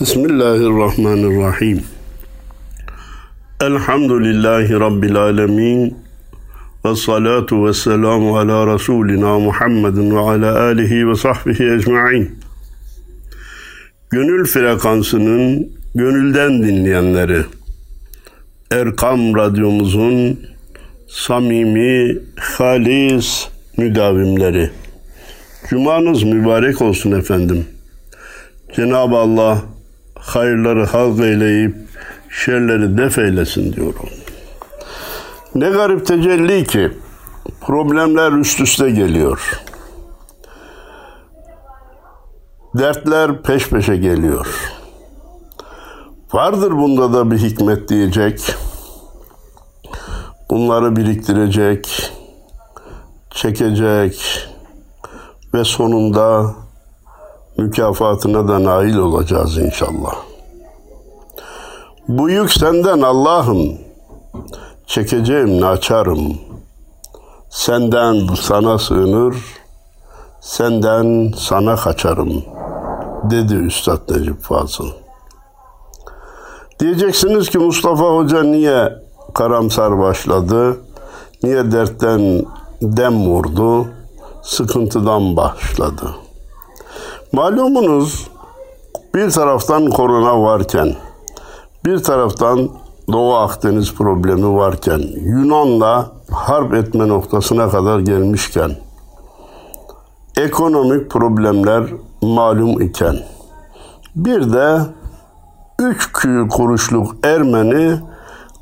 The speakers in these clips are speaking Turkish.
Bismillahirrahmanirrahim. Elhamdülillahi Rabbil alemin. Ve salatu ve selamu ala Resulina Muhammedin ve ala alihi ve sahbihi ecma'in. Gönül frekansının gönülden dinleyenleri, Erkam Radyomuzun samimi, halis müdavimleri. Cumanız mübarek olsun efendim. Cenab-ı Allah hayırları halk eyleyip şerleri def eylesin diyorum. Ne garip tecelli ki problemler üst üste geliyor. Dertler peş peşe geliyor. Vardır bunda da bir hikmet diyecek. Bunları biriktirecek, çekecek ve sonunda mükafatına da nail olacağız inşallah. Bu yük senden Allah'ım. Çekeceğim naçarım. Senden sana sığınır, senden sana kaçarım dedi Üstad Necip Fazıl. Diyeceksiniz ki Mustafa Hoca niye karamsar başladı? Niye dertten dem vurdu? Sıkıntıdan başladı. Malumunuz bir taraftan korona varken, bir taraftan Doğu Akdeniz problemi varken, Yunan'la harp etme noktasına kadar gelmişken, ekonomik problemler malum iken, bir de üç kuruşluk Ermeni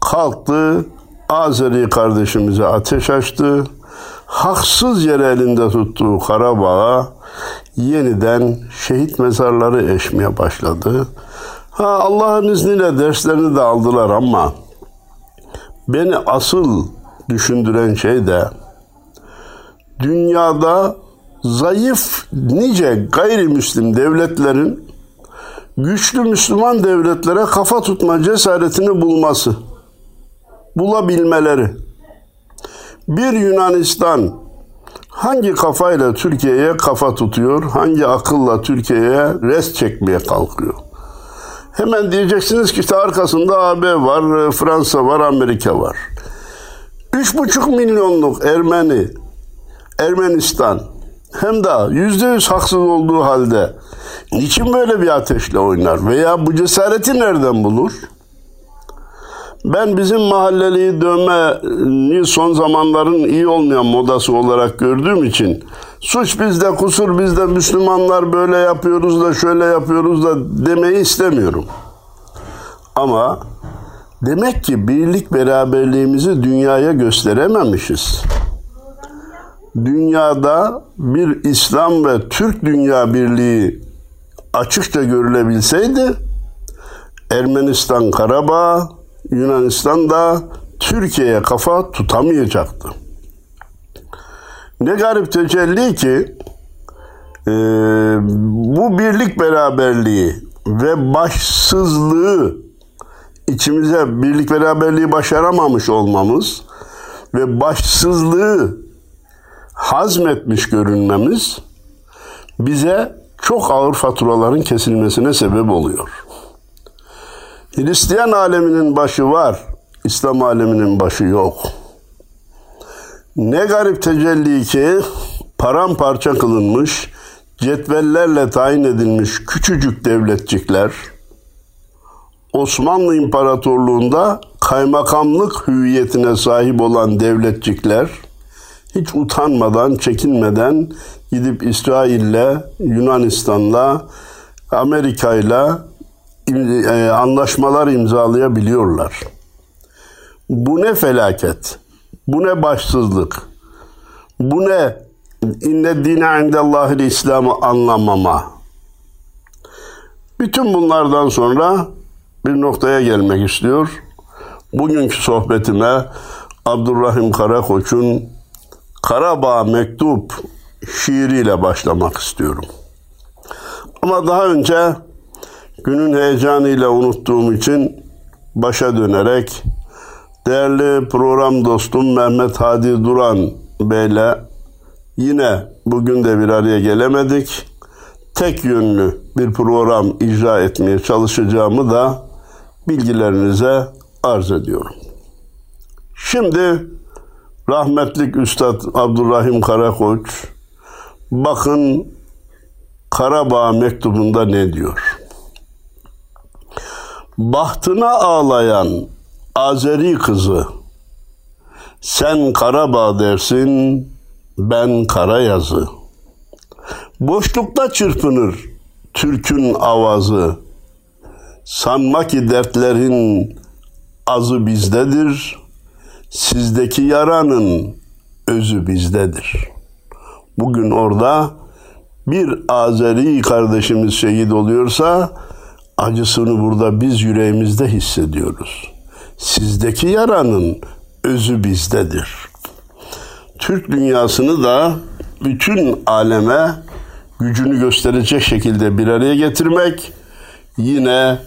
kalktı, Azeri kardeşimize ateş açtı, haksız yere elinde tuttuğu Karabağ'a yeniden şehit mezarları eşmeye başladı. Ha Allah'ın izniyle derslerini de aldılar ama beni asıl düşündüren şey de dünyada zayıf nice gayrimüslim devletlerin güçlü Müslüman devletlere kafa tutma cesaretini bulması, bulabilmeleri. Bir Yunanistan hangi kafayla Türkiye'ye kafa tutuyor, hangi akılla Türkiye'ye res çekmeye kalkıyor? Hemen diyeceksiniz ki işte arkasında AB var, Fransa var, Amerika var. 3,5 milyonluk Ermeni, Ermenistan hem de yüzde yüz haksız olduğu halde niçin böyle bir ateşle oynar veya bu cesareti nereden bulur? Ben bizim mahalleliyi dövmeyi son zamanların iyi olmayan modası olarak gördüğüm için suç bizde, kusur bizde, Müslümanlar böyle yapıyoruz da şöyle yapıyoruz da demeyi istemiyorum. Ama demek ki birlik beraberliğimizi dünyaya gösterememişiz. Dünyada bir İslam ve Türk dünya birliği açıkça görülebilseydi Ermenistan Karabağ, Yunanistan da Türkiye'ye kafa tutamayacaktı. Ne garip tecelli ki e, bu birlik beraberliği ve başsızlığı içimize birlik beraberliği başaramamış olmamız ve başsızlığı hazmetmiş görünmemiz bize çok ağır faturaların kesilmesine sebep oluyor. Hristiyan aleminin başı var, İslam aleminin başı yok. Ne garip tecelli ki paramparça kılınmış, cetvellerle tayin edilmiş küçücük devletçikler, Osmanlı İmparatorluğu'nda kaymakamlık hüviyetine sahip olan devletçikler, hiç utanmadan, çekinmeden gidip İsrail'le, Yunanistan'la, Amerika'yla anlaşmalar imzalayabiliyorlar. Bu ne felaket, bu ne başsızlık, bu ne inne dine indellahil İslam'ı anlamama. Bütün bunlardan sonra bir noktaya gelmek istiyor. Bugünkü sohbetime Abdurrahim Karakoç'un Karabağ Mektup şiiriyle başlamak istiyorum. Ama daha önce günün heyecanıyla unuttuğum için başa dönerek değerli program dostum Mehmet Hadi Duran Bey'le yine bugün de bir araya gelemedik. tek yönlü bir program icra etmeye çalışacağımı da bilgilerinize arz ediyorum. Şimdi rahmetlik Üstad Abdurrahim Karakoç bakın Karabağ mektubunda ne diyor? Bahtına ağlayan Azeri kızı sen Karabağ dersin ben Karayazı. Boşlukta çırpınır Türk'ün avazı. Sanma ki dertlerin azı bizdedir. Sizdeki yaranın özü bizdedir. Bugün orada bir Azeri kardeşimiz şehit oluyorsa acısını burada biz yüreğimizde hissediyoruz. Sizdeki yaranın özü bizdedir. Türk dünyasını da bütün aleme gücünü gösterecek şekilde bir araya getirmek yine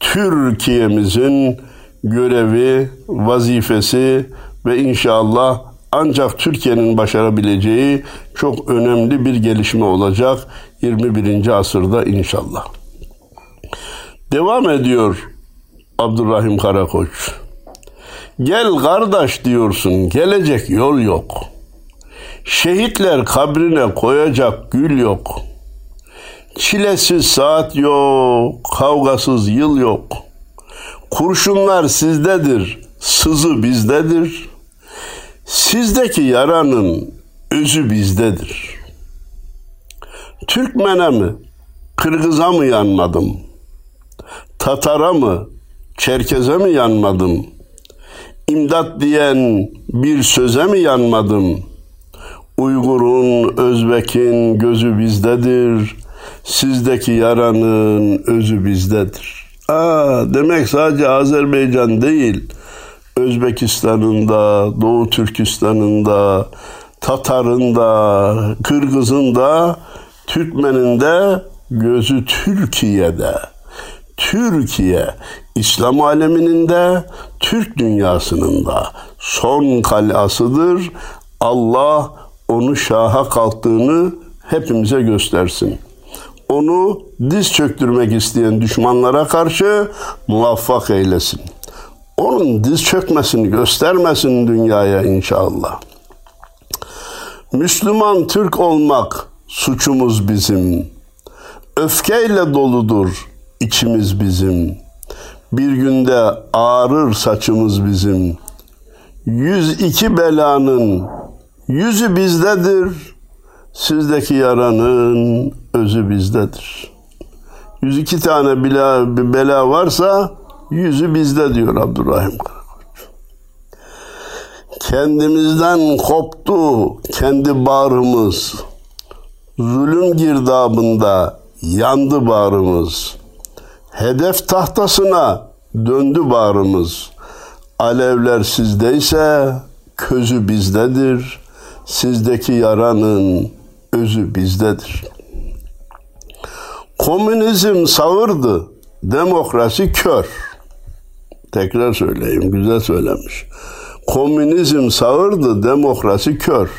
Türkiye'mizin görevi, vazifesi ve inşallah ancak Türkiye'nin başarabileceği çok önemli bir gelişme olacak 21. asırda inşallah. Devam ediyor Abdurrahim Karakoç. Gel kardeş diyorsun, gelecek yol yok. Şehitler kabrine koyacak gül yok. Çilesiz saat yok, kavgasız yıl yok. Kurşunlar sizdedir, sızı bizdedir. Sizdeki yaranın özü bizdedir. Türkmen'e mi, Kırgız'a mı yanmadım? Tatara mı, Çerkez'e mi yanmadım? İmdat diyen bir söze mi yanmadım? Uygur'un, Özbek'in gözü bizdedir. Sizdeki yaranın özü bizdedir. Aa, demek sadece Azerbaycan değil, Özbekistan'ın da, Doğu Türkistan'ın da, Tatar'ın da, Kırgız'ın gözü Türkiye'de. Türkiye, İslam aleminin de, Türk dünyasının da son kalasıdır. Allah onu şaha kalktığını hepimize göstersin. Onu diz çöktürmek isteyen düşmanlara karşı muvaffak eylesin. Onun diz çökmesini göstermesin dünyaya inşallah. Müslüman Türk olmak suçumuz bizim. Öfkeyle doludur içimiz bizim. Bir günde ağrır saçımız bizim. Yüz iki belanın yüzü bizdedir. Sizdeki yaranın özü bizdedir. Yüz iki tane bela, bela varsa yüzü bizde diyor Abdurrahim Karakoç. Kendimizden koptu kendi bağrımız. Zulüm girdabında yandı bağrımız. Hedef tahtasına döndü bağrımız. Alevler sizdeyse közü bizdedir. Sizdeki yaranın özü bizdedir. Komünizm sağırdı, demokrasi kör. Tekrar söyleyeyim, güzel söylemiş. Komünizm sağırdı, demokrasi kör.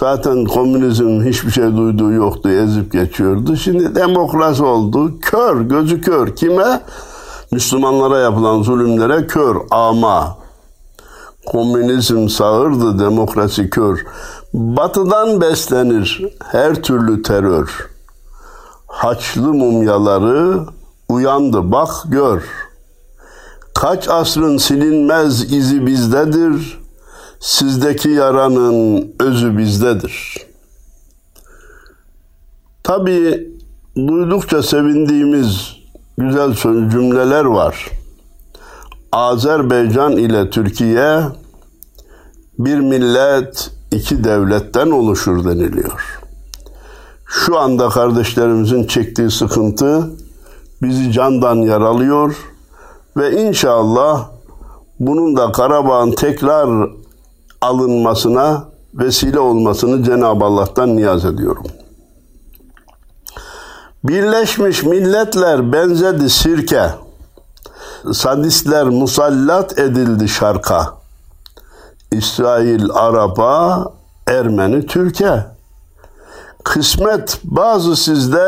Zaten komünizm hiçbir şey duyduğu yoktu, ezip geçiyordu. Şimdi demokrasi oldu, kör, gözü kör. Kime? Müslümanlara yapılan zulümlere kör, ama. Komünizm sağırdı, demokrasi kör. Batıdan beslenir her türlü terör. Haçlı mumyaları uyandı, bak gör. Kaç asrın silinmez izi bizdedir. Sizdeki yaranın özü bizdedir. Tabii duydukça sevindiğimiz güzel cümleler var. Azerbaycan ile Türkiye bir millet iki devletten oluşur deniliyor. Şu anda kardeşlerimizin çektiği sıkıntı bizi candan yaralıyor ve inşallah bunun da Karabağ'ın tekrar alınmasına vesile olmasını Cenab-ı Allah'tan niyaz ediyorum. Birleşmiş milletler benzedi sirke. Sadistler musallat edildi şarka. İsrail Arap'a, Ermeni Türkiye. Kısmet bazı sizde,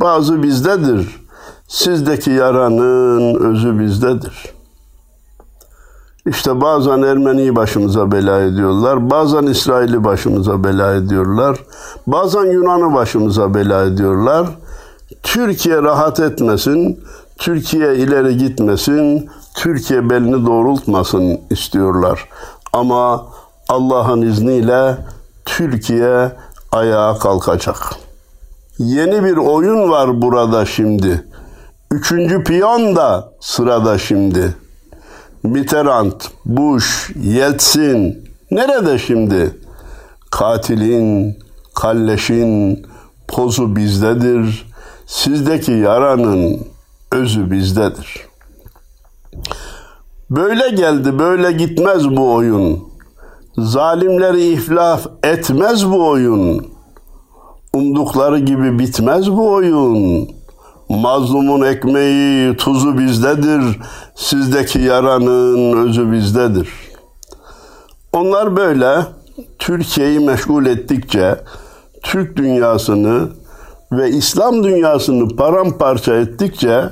bazı bizdedir. Sizdeki yaranın özü bizdedir. İşte bazen Ermeni'yi başımıza bela ediyorlar, bazen İsrail'i başımıza bela ediyorlar, bazen Yunan'ı başımıza bela ediyorlar. Türkiye rahat etmesin, Türkiye ileri gitmesin, Türkiye belini doğrultmasın istiyorlar. Ama Allah'ın izniyle Türkiye ayağa kalkacak. Yeni bir oyun var burada şimdi. Üçüncü piyon da sırada şimdi. Mitterrand, Bush, Yeltsin nerede şimdi? Katilin, kalleşin pozu bizdedir. Sizdeki yaranın özü bizdedir. Böyle geldi, böyle gitmez bu oyun. Zalimleri iflaf etmez bu oyun. Umdukları gibi bitmez bu oyun. Mazlumun ekmeği, tuzu bizdedir. Sizdeki yaranın özü bizdedir. Onlar böyle Türkiye'yi meşgul ettikçe Türk dünyasını ve İslam dünyasını paramparça ettikçe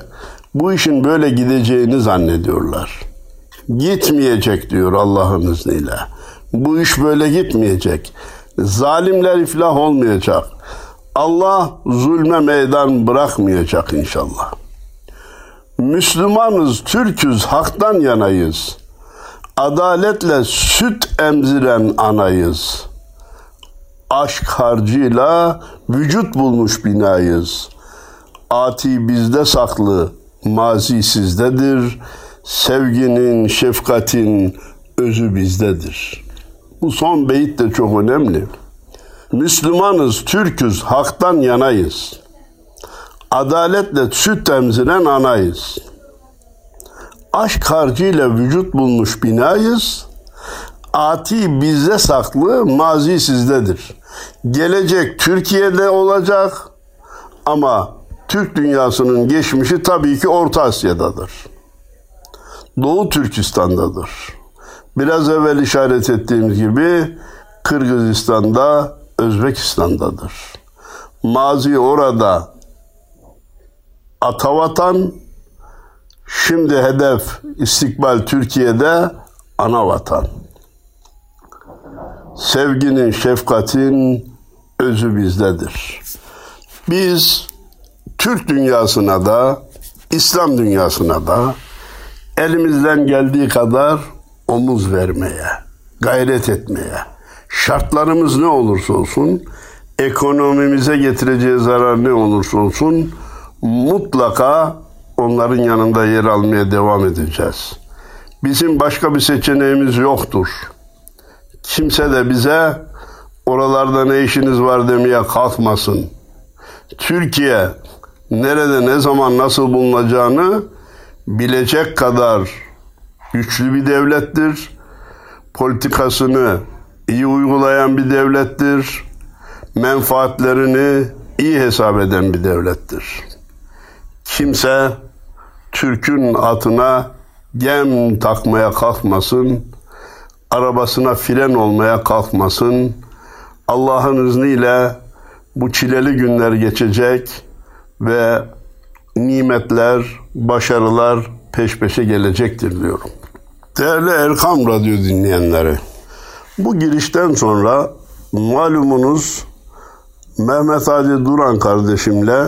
bu işin böyle gideceğini zannediyorlar. Gitmeyecek diyor Allah'ın izniyle. Bu iş böyle gitmeyecek. Zalimler iflah olmayacak. Allah zulme meydan bırakmayacak inşallah. Müslümanız, Türküz, haktan yanayız. Adaletle süt emziren anayız. Aşk harcıyla vücut bulmuş binayız. Ati bizde saklı, mazi sizdedir. Sevginin, şefkatin özü bizdedir. Bu son beyit de çok önemli. Müslümanız, Türküz, haktan yanayız. Adaletle süt emziren anayız. Aşk harcıyla vücut bulmuş binayız. Ati bizde saklı, mazi sizdedir. Gelecek Türkiye'de olacak ama Türk dünyasının geçmişi tabii ki Orta Asya'dadır. Doğu Türkistan'dadır. Biraz evvel işaret ettiğimiz gibi Kırgızistan'da, Özbekistan'dadır. Mazi orada atavatan, şimdi hedef istikbal Türkiye'de ana vatan. Sevginin, şefkatin özü bizdedir. Biz Türk dünyasına da, İslam dünyasına da elimizden geldiği kadar omuz vermeye, gayret etmeye, şartlarımız ne olursa olsun, ekonomimize getireceği zarar ne olursa olsun mutlaka onların yanında yer almaya devam edeceğiz. Bizim başka bir seçeneğimiz yoktur. Kimse de bize oralarda ne işiniz var demeye kalkmasın. Türkiye nerede ne zaman nasıl bulunacağını bilecek kadar güçlü bir devlettir. Politikasını iyi uygulayan bir devlettir. Menfaatlerini iyi hesap eden bir devlettir. Kimse Türk'ün atına gem takmaya kalkmasın, arabasına fren olmaya kalkmasın. Allah'ın izniyle bu çileli günler geçecek ve nimetler, başarılar peş peşe gelecektir diyorum. Değerli Erkam Radyo dinleyenleri, bu girişten sonra malumunuz Mehmet Ali Duran kardeşimle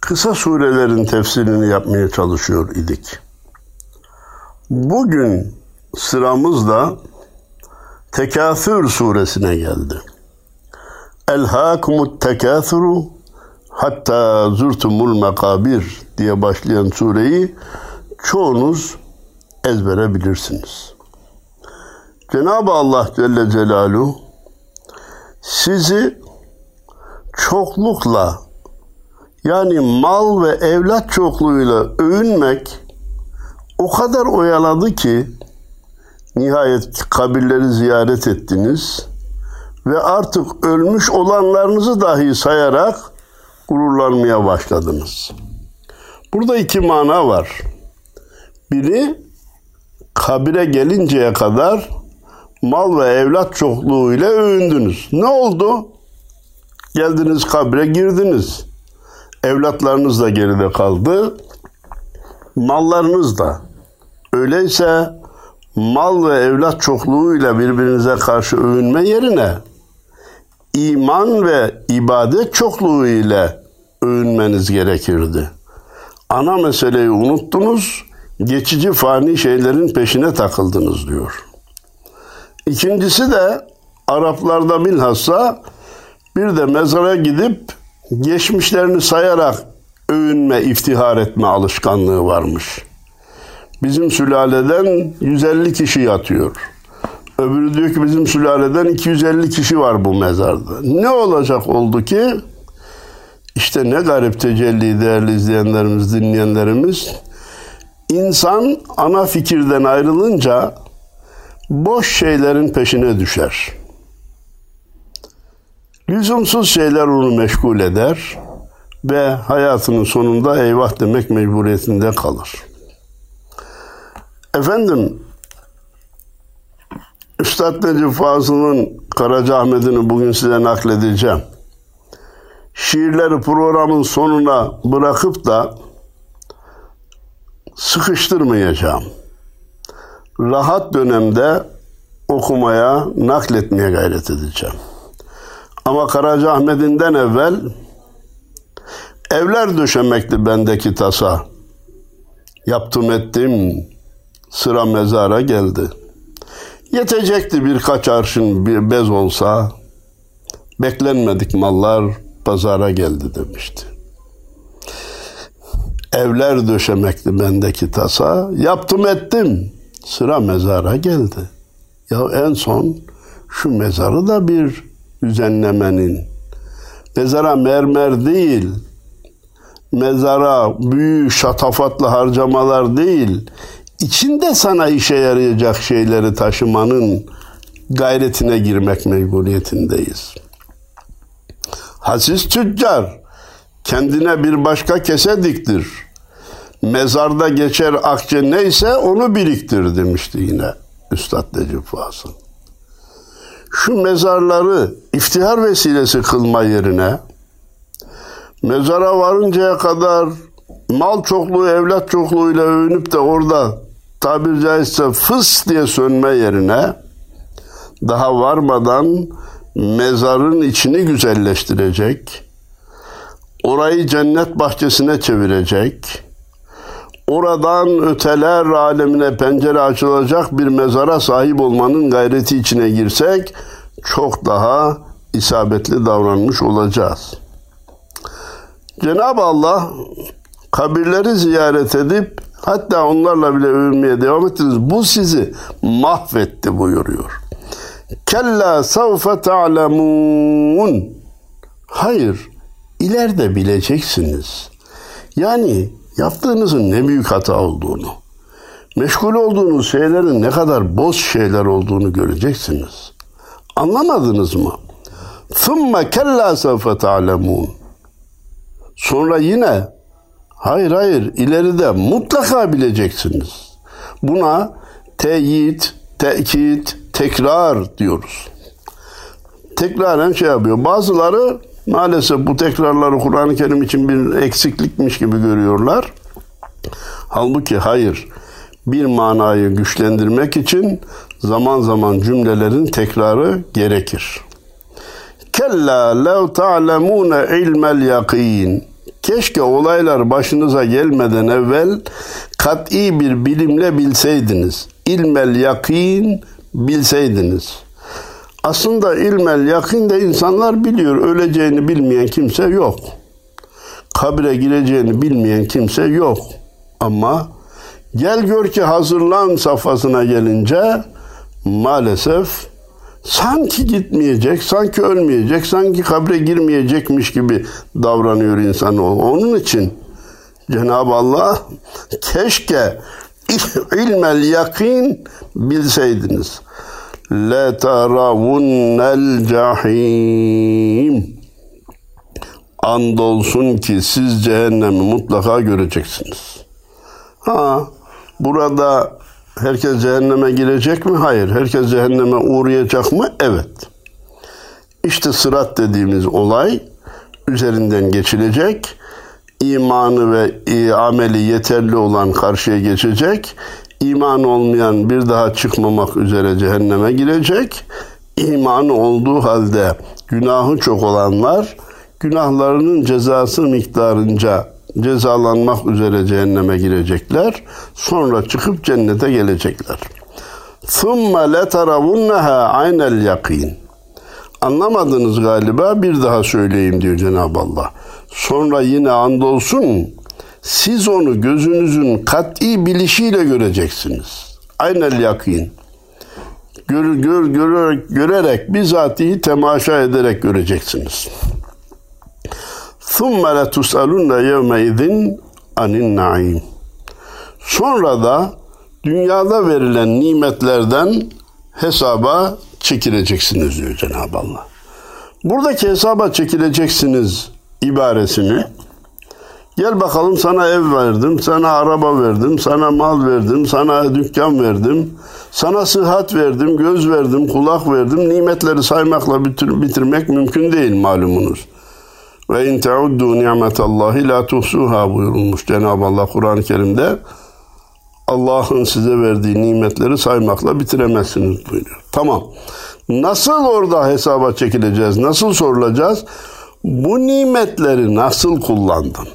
kısa surelerin tefsirini yapmaya çalışıyor idik. Bugün sıramızda Tekâthür suresine geldi. Elhâkumut tekâthuru hatta zurtumul mekabir diye başlayan sureyi çoğunuz ezbere bilirsiniz. Cenab-ı Allah Celle Celaluhu sizi çoklukla yani mal ve evlat çokluğuyla övünmek o kadar oyaladı ki nihayet kabirleri ziyaret ettiniz ve artık ölmüş olanlarınızı dahi sayarak gururlanmaya başladınız. Burada iki mana var. Biri kabire gelinceye kadar mal ve evlat çokluğuyla övündünüz. Ne oldu? Geldiniz kabre girdiniz. Evlatlarınız da geride kaldı. Mallarınız da. Öyleyse mal ve evlat çokluğuyla birbirinize karşı övünme yerine iman ve ibadet çokluğu ile övünmeniz gerekirdi. Ana meseleyi unuttunuz, geçici fani şeylerin peşine takıldınız diyor. İkincisi de Araplarda bilhassa bir de mezara gidip geçmişlerini sayarak övünme, iftihar etme alışkanlığı varmış. Bizim sülaleden 150 kişi yatıyor. Öbürü diyor ki bizim sülaleden 250 kişi var bu mezarda. Ne olacak oldu ki? İşte ne garip tecelli değerli izleyenlerimiz, dinleyenlerimiz. İnsan ana fikirden ayrılınca boş şeylerin peşine düşer. Lüzumsuz şeyler onu meşgul eder ve hayatının sonunda eyvah demek mecburiyetinde kalır. Efendim, Üstad Necip Fazıl'ın Karacaahmet'ini bugün size nakledeceğim. Şiirleri programın sonuna bırakıp da sıkıştırmayacağım. Rahat dönemde okumaya, nakletmeye gayret edeceğim. Ama Karacaahmet'inden evvel evler döşemekti bendeki tasa. Yaptım ettim, sıra mezara geldi. Yetecekti birkaç arşın bir bez olsa, beklenmedik mallar pazara geldi demişti. Evler döşemekti bendeki tasa, yaptım ettim, sıra mezara geldi. Ya en son şu mezarı da bir düzenlemenin, mezara mermer değil, mezara büyük şatafatlı harcamalar değil, içinde sana işe yarayacak şeyleri taşımanın gayretine girmek mecburiyetindeyiz. Hasis tüccar kendine bir başka kese diktir. Mezarda geçer akçe neyse onu biriktir demişti yine Üstad Necip Fazıl. Şu mezarları iftihar vesilesi kılma yerine mezara varıncaya kadar mal çokluğu, evlat çokluğuyla övünüp de orada tabir caizse fıs diye sönme yerine daha varmadan mezarın içini güzelleştirecek, orayı cennet bahçesine çevirecek, oradan öteler alemine pencere açılacak bir mezara sahip olmanın gayreti içine girsek çok daha isabetli davranmış olacağız. Cenab-ı Allah kabirleri ziyaret edip hatta onlarla bile övünmeye devam ettiniz. Bu sizi mahvetti buyuruyor. Kella savfe ta'lemun. Hayır, ileride bileceksiniz. Yani yaptığınızın ne büyük hata olduğunu, meşgul olduğunuz şeylerin ne kadar boz şeyler olduğunu göreceksiniz. Anlamadınız mı? ثُمَّ كَلَّا سَوْفَ تَعْلَمُونَ Sonra yine hayır hayır ileride mutlaka bileceksiniz. Buna teyit, tekit, tekrar diyoruz. Tekraren şey yapıyor. Bazıları maalesef bu tekrarları Kur'an-ı Kerim için bir eksiklikmiş gibi görüyorlar. Halbuki hayır. Bir manayı güçlendirmek için zaman zaman cümlelerin tekrarı gerekir. Kella lev ta'lemune ilmel yakin. Keşke olaylar başınıza gelmeden evvel kat'i bir bilimle bilseydiniz. İlmel yakin bilseydiniz. Aslında ilmel yakin de insanlar biliyor. Öleceğini bilmeyen kimse yok. Kabre gireceğini bilmeyen kimse yok. Ama gel gör ki hazırlan safhasına gelince maalesef sanki gitmeyecek, sanki ölmeyecek, sanki kabre girmeyecekmiş gibi davranıyor insan. Onun için Cenab-ı Allah keşke ilmel yakin bilseydiniz. Taravunnel cahim. Andolsun ki siz cehennemi mutlaka göreceksiniz. Ha, burada herkes cehenneme girecek mi? Hayır. Herkes cehenneme uğrayacak mı? Evet. İşte sırat dediğimiz olay üzerinden geçilecek. İmanı ve ameli yeterli olan karşıya geçecek. İman olmayan bir daha çıkmamak üzere cehenneme girecek. İmanı olduğu halde günahı çok olanlar günahlarının cezası miktarınca cezalanmak üzere cehenneme girecekler. Sonra çıkıp cennete gelecekler. ثُمَّ لَتَرَوُنَّهَا عَيْنَ الْيَقِينَ Anlamadınız galiba bir daha söyleyeyim diyor Cenab-ı Allah. Sonra yine andolsun siz onu gözünüzün kat'i bilişiyle göreceksiniz. Aynel yakin. Gör, gör, görerek, görerek bizatihi temaşa ederek göreceksiniz. ثُمَّ لَتُسْأَلُنَّ يَوْمَئِذٍ anin naim. Sonra da dünyada verilen nimetlerden hesaba çekileceksiniz diyor Cenab-ı Allah. Buradaki hesaba çekileceksiniz ibaresini gel bakalım sana ev verdim, sana araba verdim, sana mal verdim, sana dükkan verdim, sana sıhhat verdim, göz verdim, kulak verdim. Nimetleri saymakla bitir, bitirmek mümkün değil malumunuz. Ve in teuddu ni'metallahi la tuhsuha buyurulmuş Cenab-ı Allah Kur'an-ı Kerim'de. Allah'ın size verdiği nimetleri saymakla bitiremezsiniz buyuruyor. Tamam. Nasıl orada hesaba çekileceğiz? Nasıl sorulacağız? Bu nimetleri nasıl kullandın?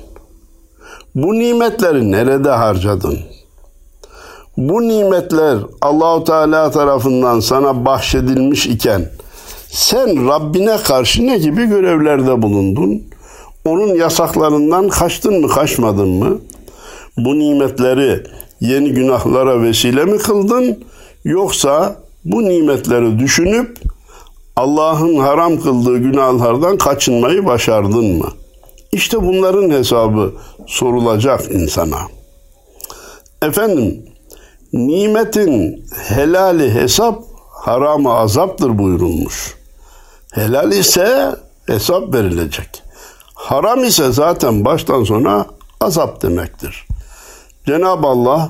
Bu nimetleri nerede harcadın? Bu nimetler Allahu Teala tarafından sana bahşedilmiş iken sen Rabbine karşı ne gibi görevlerde bulundun? Onun yasaklarından kaçtın mı, kaçmadın mı? Bu nimetleri yeni günahlara vesile mi kıldın? Yoksa bu nimetleri düşünüp Allah'ın haram kıldığı günahlardan kaçınmayı başardın mı? İşte bunların hesabı sorulacak insana. Efendim, nimetin helali hesap, haramı azaptır buyurulmuş. Helal ise hesap verilecek. Haram ise zaten baştan sona azap demektir. Cenab-ı Allah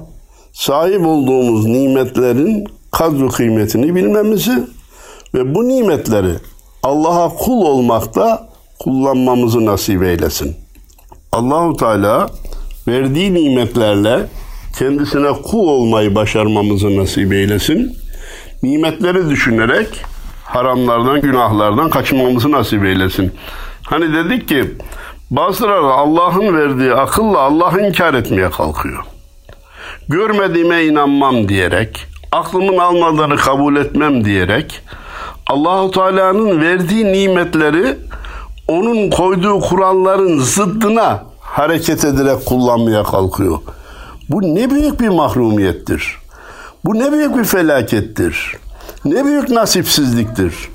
sahip olduğumuz nimetlerin kadru kıymetini bilmemizi ve bu nimetleri Allah'a kul olmakta kullanmamızı nasip eylesin. Allahu Teala verdiği nimetlerle kendisine kul olmayı başarmamızı nasip eylesin. Nimetleri düşünerek haramlardan, günahlardan kaçınmamızı nasip eylesin. Hani dedik ki bazıları Allah'ın verdiği akılla Allah'ı inkar etmeye kalkıyor. Görmediğime inanmam diyerek, aklımın almadığını kabul etmem diyerek Allahu Teala'nın verdiği nimetleri onun koyduğu kuralların zıddına hareket ederek kullanmaya kalkıyor. Bu ne büyük bir mahrumiyettir. Bu ne büyük bir felakettir. Ne büyük nasipsizliktir.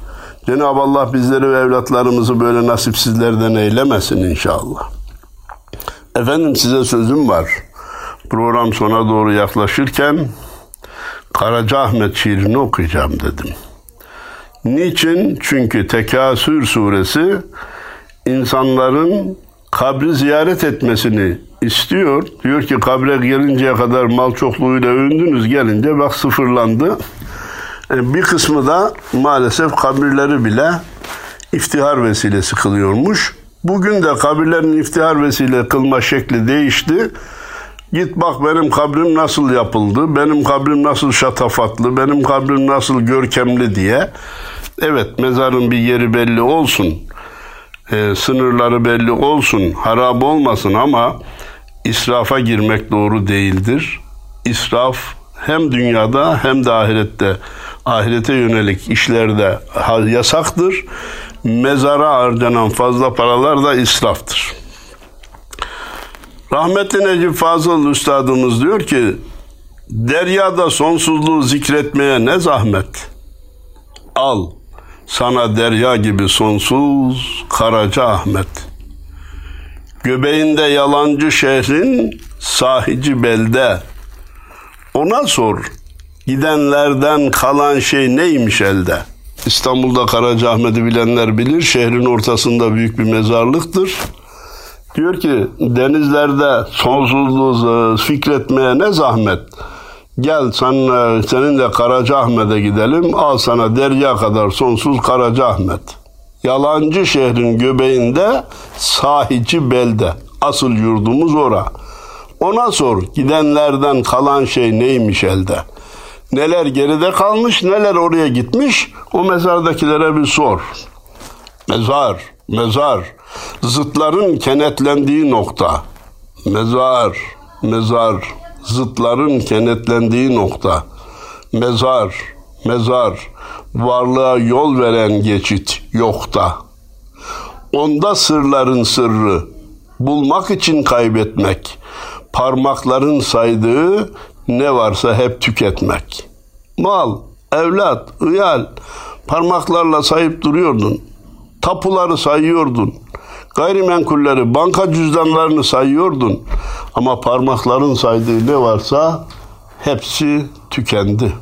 Cenab-ı Allah bizleri ve evlatlarımızı böyle nasipsizlerden eylemesin inşallah. Efendim size sözüm var. Program sona doğru yaklaşırken Karaca Ahmet şiirini okuyacağım dedim. Niçin? Çünkü Tekasür suresi insanların kabri ziyaret etmesini istiyor. Diyor ki kabre gelinceye kadar mal çokluğuyla övündünüz gelince bak sıfırlandı. E, bir kısmı da maalesef kabirleri bile iftihar vesilesi kılıyormuş. Bugün de kabirlerin iftihar vesile kılma şekli değişti. Git bak benim kabrim nasıl yapıldı, benim kabrim nasıl şatafatlı, benim kabrim nasıl görkemli diye. Evet mezarın bir yeri belli olsun, e, sınırları belli olsun, harap olmasın ama israfa girmek doğru değildir. İsraf hem dünyada hem de ahirette, ahirete yönelik işlerde yasaktır. Mezara harcanan fazla paralar da israftır. Rahmetli Necip Fazıl Üstadımız diyor ki, deryada sonsuzluğu zikretmeye ne zahmet. Al, sana derya gibi sonsuz Karaca Ahmet. Göbeğinde yalancı şehrin sahici belde. Ona sor, gidenlerden kalan şey neymiş elde? İstanbul'da Karaca Ahmet'i bilenler bilir, şehrin ortasında büyük bir mezarlıktır. Diyor ki denizlerde sonsuzluğu fikretmeye ne zahmet. Gel sen, seninle Karacaahmet'e gidelim. Al sana derya kadar sonsuz Karacaahmet. Yalancı şehrin göbeğinde sahici belde. Asıl yurdumuz ora. Ona sor gidenlerden kalan şey neymiş elde. Neler geride kalmış neler oraya gitmiş o mezardakilere bir sor. Mezar, mezar, zıtların kenetlendiği nokta. Mezar, mezar, zıtların kenetlendiği nokta. Mezar, mezar, varlığa yol veren geçit yokta. Onda sırların sırrı, bulmak için kaybetmek, parmakların saydığı ne varsa hep tüketmek. Mal, evlat, ıyal, parmaklarla sayıp duruyordun. Tapuları sayıyordun. Gayrimenkulleri, banka cüzdanlarını sayıyordun. Ama parmakların saydığı ne varsa hepsi tükendi.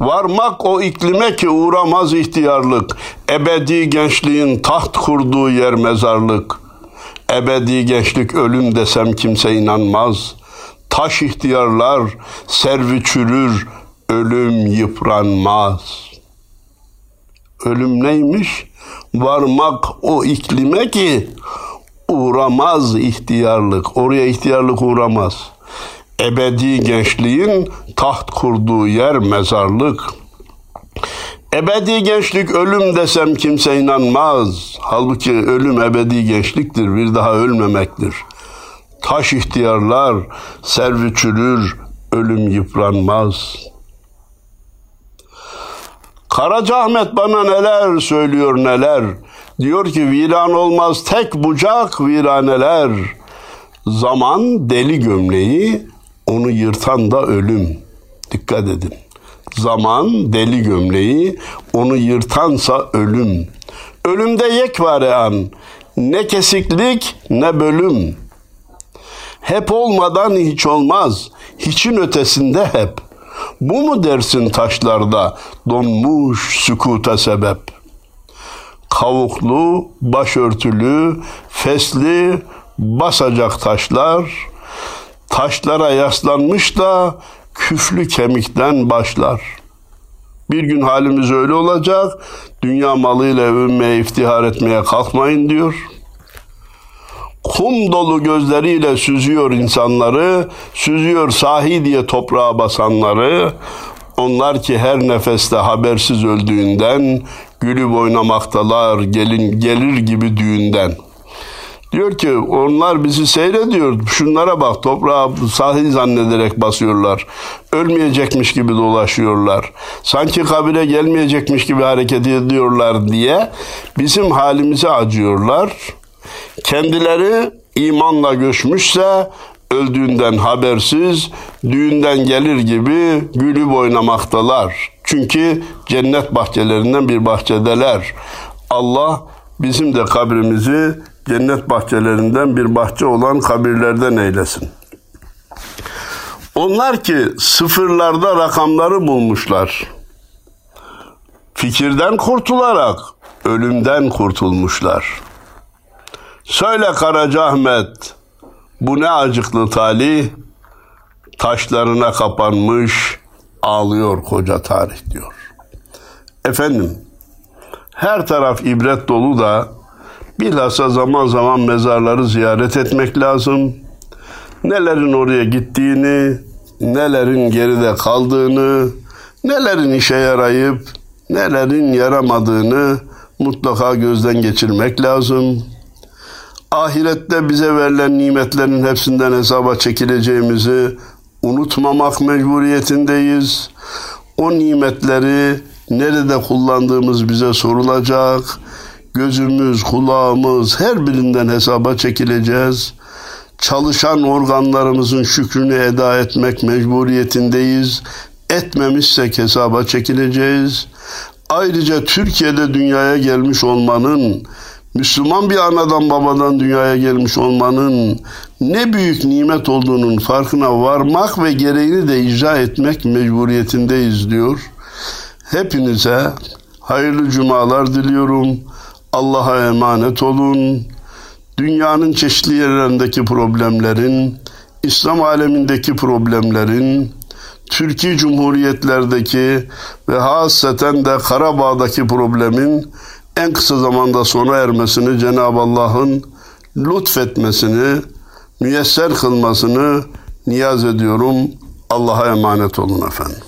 Varmak o iklime ki uğramaz ihtiyarlık. Ebedi gençliğin taht kurduğu yer mezarlık. Ebedi gençlik ölüm desem kimse inanmaz. Taş ihtiyarlar servi çürür, ölüm yıpranmaz. Ölüm neymiş? Varmak o iklime ki uğramaz ihtiyarlık. Oraya ihtiyarlık uğramaz.'' ebedi gençliğin taht kurduğu yer mezarlık. Ebedi gençlik ölüm desem kimse inanmaz. Halbuki ölüm ebedi gençliktir, bir daha ölmemektir. Taş ihtiyarlar, servi çürür, ölüm yıpranmaz. Karaca Ahmet bana neler söylüyor neler. Diyor ki viran olmaz tek bucak viraneler. Zaman deli gömleği, onu yırtan da ölüm. Dikkat edin. Zaman deli gömleği, onu yırtansa ölüm. Ölümde yekvare an, ne kesiklik ne bölüm. Hep olmadan hiç olmaz, hiçin ötesinde hep. Bu mu dersin taşlarda donmuş sükuta sebep? Kavuklu, başörtülü, fesli, basacak taşlar, taşlara yaslanmış da küflü kemikten başlar. Bir gün halimiz öyle olacak. Dünya malıyla övünmeye, iftihar etmeye kalkmayın diyor. Kum dolu gözleriyle süzüyor insanları, süzüyor sahi diye toprağa basanları. Onlar ki her nefeste habersiz öldüğünden, gülüp oynamaktalar gelin gelir gibi düğünden.'' Diyor ki onlar bizi seyrediyor. Şunlara bak toprağa sahil zannederek basıyorlar. Ölmeyecekmiş gibi dolaşıyorlar. Sanki kabire gelmeyecekmiş gibi hareket ediyorlar diye bizim halimize acıyorlar. Kendileri imanla göçmüşse öldüğünden habersiz, düğünden gelir gibi gülüp oynamaktalar. Çünkü cennet bahçelerinden bir bahçedeler. Allah bizim de kabrimizi cennet bahçelerinden bir bahçe olan kabirlerden eylesin. Onlar ki sıfırlarda rakamları bulmuşlar. Fikirden kurtularak ölümden kurtulmuşlar. Söyle Karaca Ahmet, bu ne acıklı talih, taşlarına kapanmış, ağlıyor koca tarih diyor. Efendim, her taraf ibret dolu da Bilhassa zaman zaman mezarları ziyaret etmek lazım. Nelerin oraya gittiğini, nelerin geride kaldığını, nelerin işe yarayıp nelerin yaramadığını mutlaka gözden geçirmek lazım. Ahirette bize verilen nimetlerin hepsinden hesaba çekileceğimizi unutmamak mecburiyetindeyiz. O nimetleri nerede kullandığımız bize sorulacak gözümüz, kulağımız her birinden hesaba çekileceğiz. Çalışan organlarımızın şükrünü eda etmek mecburiyetindeyiz. Etmemişsek hesaba çekileceğiz. Ayrıca Türkiye'de dünyaya gelmiş olmanın, Müslüman bir anadan babadan dünyaya gelmiş olmanın ne büyük nimet olduğunun farkına varmak ve gereğini de icra etmek mecburiyetindeyiz diyor. Hepinize hayırlı cumalar diliyorum. Allah'a emanet olun. Dünyanın çeşitli yerlerindeki problemlerin, İslam alemindeki problemlerin, Türkiye Cumhuriyetlerdeki ve hasreten de Karabağ'daki problemin en kısa zamanda sona ermesini Cenab-ı Allah'ın lütfetmesini, müyesser kılmasını niyaz ediyorum. Allah'a emanet olun efendim.